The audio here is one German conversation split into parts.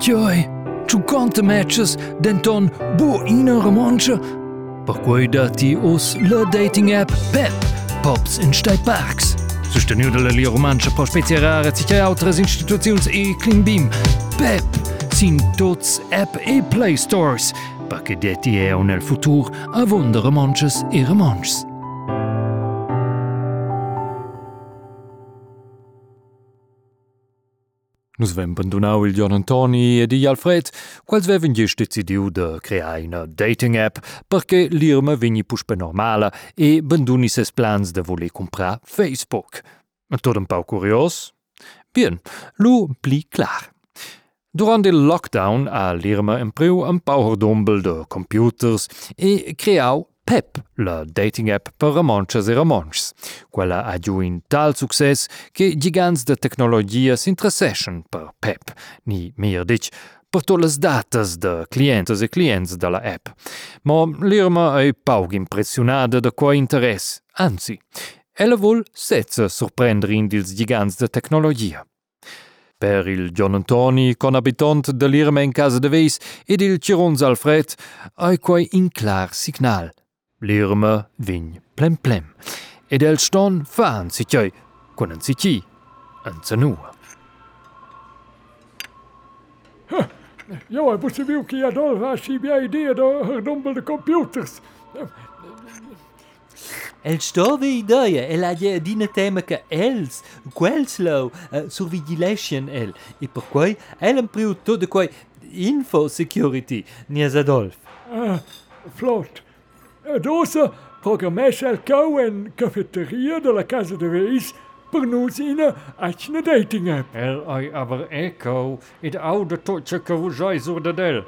Tjoj, ciuconte matches denton bu ina romancia. Per cui dati us la dating app Pep, Pops in Stai Parks. Sostenido la li romancia per spezierare sich altre instituzioni e beam. Pep, sin tots app e play stores, perché detti è nel futuro avonde romances e romances. Nus vem bandunau il John Antoni ed il Alfred, quals veven gest decidiu de creare una dating app perché l'irma vegni puspe normala e banduni ses plans de voler comprar Facebook. Tot un pau curios? Bien, lu pli clar. Durant il lockdown ha l'irma empriu un pau dombel de computers e creau Pep, la dating app per romances e romances. Quella ha giù in tal success che gigants de tecnologia s'interesseschen per Pep, ni mehr dic, per tutte le datas de clientes e clients della app. Ma l'Irma è paug impressionada de quo interesse, anzi, ella vuol senza sorprendere in dils gigants de tecnologia. Per il John Antoni, con abitant dell'Irma in casa de Veis, ed il Cirons Alfred, hai quai in clar signal. L'Irma vign plem plem. Ed el ston fan si tjoi, con en si chi, en zanua. Ja, jag måste viu que Adolfo achi bia idea do herdombel de computers. El stove ideia, el dina tema che els, quels lo, uh, survigilation el, e per quai el empriu tot de quai info security, nias Adolf. Ah, flott. Rosa programmeershell kou en cafeteria de la Casa de dating. El aber de de del.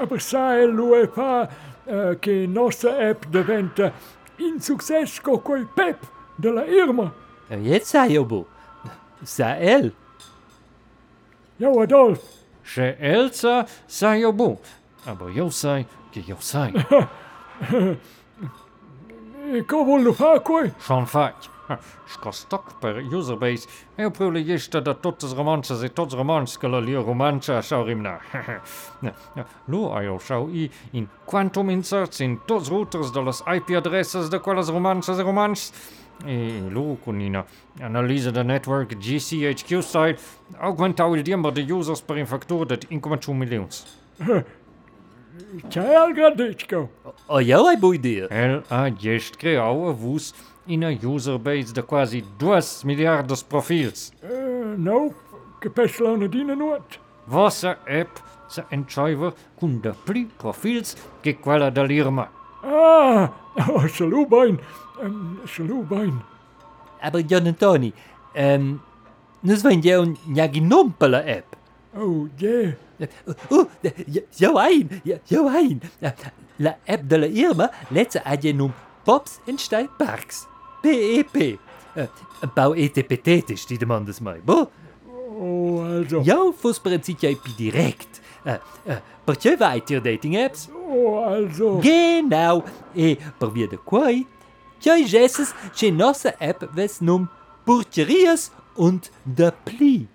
Aber sai l'UEFA eh, che nostra app diventa in coi pep della Irma. Eh, Jetzt sei Jobo. Sei el. Adolf. Se Elsa sei Jobo. Aber jo sei, che jo sei. Hva vil du ha, Koi? Sjanfakt. Skal snakke per userbase. Jeg prøver å gjeste at tottes romanser i tots romans skal gjøre romanser sjå rimna. Nå er jeg sjå i in quantum inserts in tots routers das IP-adresses de quais as romances e romans. E Luconina, análise da network GCHQ site, augmentar o tempo de users para in factor de 1,2 milhões. Ja Tjelgraditschko. Ojele bujdir. L.A. jeść kreało wóz i na userbase de quasi 2 miljardos profiels. Uh, e, no, gepestlone dienen wat. Wasser app ze entscheiver kun de pli profiels ge quella da. Ah, oh, salubein, um, salubein. Aber Jan Antoni, um, nus wenn je un jaginompele app. Oh, yeah. Oh, oh Joaim, ein. Eh, la app de la Irma laat aan Pops en Stein Parks. PEP. Eh, een paar ist die de man dus mij, bo? Oh, also. Jouw voorspelend jij direct. Partij weet je dating apps? Oh, also. Genau. E wie de kwai. Jij jesses, je app wes num Burgerias und de pli.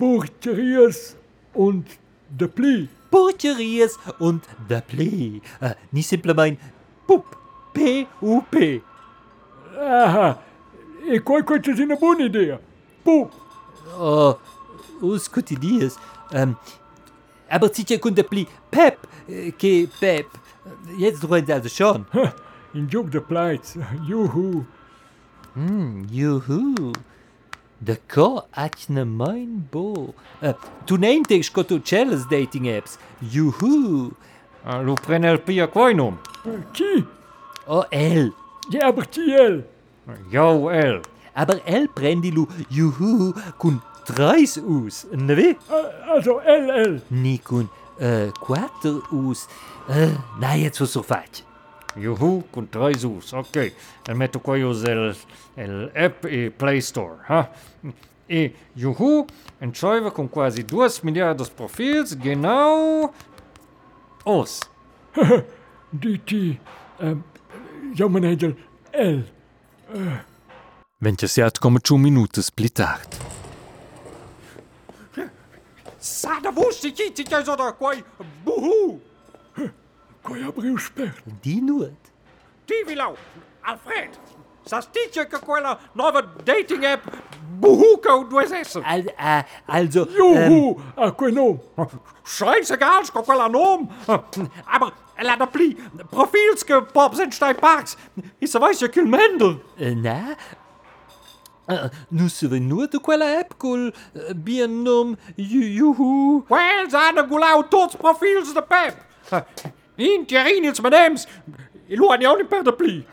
Burcherias und de Pli. Purcherias und de Pli. Uh, ni simplement Pup. P-U-P. Ah, e quai quai c'è una buona idea. Pup. Oh, us quotidias. Um, aber sicher kun de Pli Pep, äh, ke Pep. Jetzt drohen also schon. In Jug de Pleits. Juhu. Hmm, juhu. The co at mein bo. Uh, tu nein te scotu celas dating apps. Juhu! Uh, lu prenel pia quoinum. Eh, chi? Oh, el. Ja, aber chi el? Jo, el. Aber el prendi lu juhu kun treis us, ne ve? Uh, also, el, el. Ni kun uh, quattro us. Uh, na, jetzt was so faci. Yahoo com três U's, ok. El metto qua el, el app e Play Store. Huh? E Yahoo entrava com quase 2 milhares de perfis, genau os. DT, um, manager L. Uh. Ventjasjat kommer tju minuter splittart. Sada vuši kiti kaj zoda kaj buhu! Коя Die Дінует. Тівілау, Alfred, Sastietje Cola, nieuwe dating app, Buhuko doorzessen. Al, uh, also. Juhu, ähm, a konom. Scheißegal, Cola nom. Aber, laat op lie, profielske pop en stijpaaks. Is er weisje kul mendel. Uh, na? Uh, nu nur de quella app col eh, bien nom Juhu. Wel, zijn de gulau tot profils de pep. In tierinits menems. Iluan jau per de pli.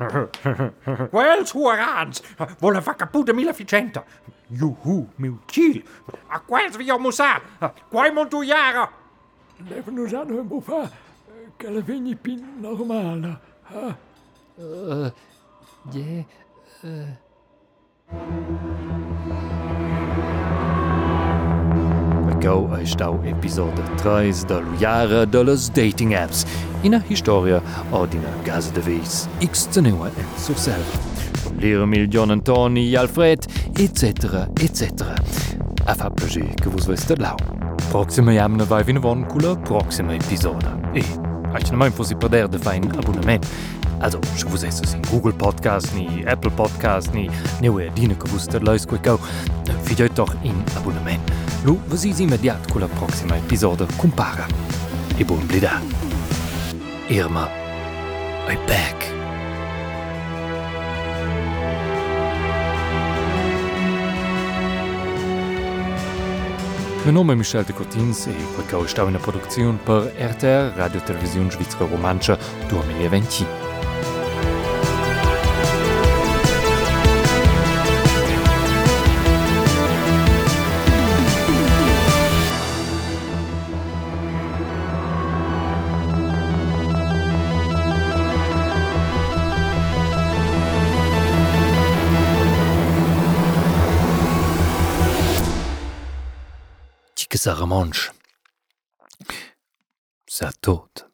Well, suarans. Vola fa caputa mila ficenta. Juhu, meu chill. A quels vi musa. Quai montu jara. Leven nos an hun bofa. Que la vegni pin normala. Ha? Yeah. Gau ei stau Episode 3 da Jahre de les Dating Apps, ina Historia o dina Gase de Weis, X zeneua en sosel. Lehre Million Antoni, Alfred, etc. etc. A fa plagé que vos veste lau. Proxima jamna vai vin von cula proxima episode. E, aici nu mai fosi perder de fain abonnement. Also, se vos in Google Podcast, ni Apple Podcast, ni neue dine que vos te leis quei gau, fideut doch in abonnement. Lu, vos is immediat cula proxima episode compara. E buon blida. Irma, I back. Mein nome è Michel de Cotins quel che stau in produzione per RTR Radio Televisione Svizzera Romancia 2020. sa remanche, sa toute.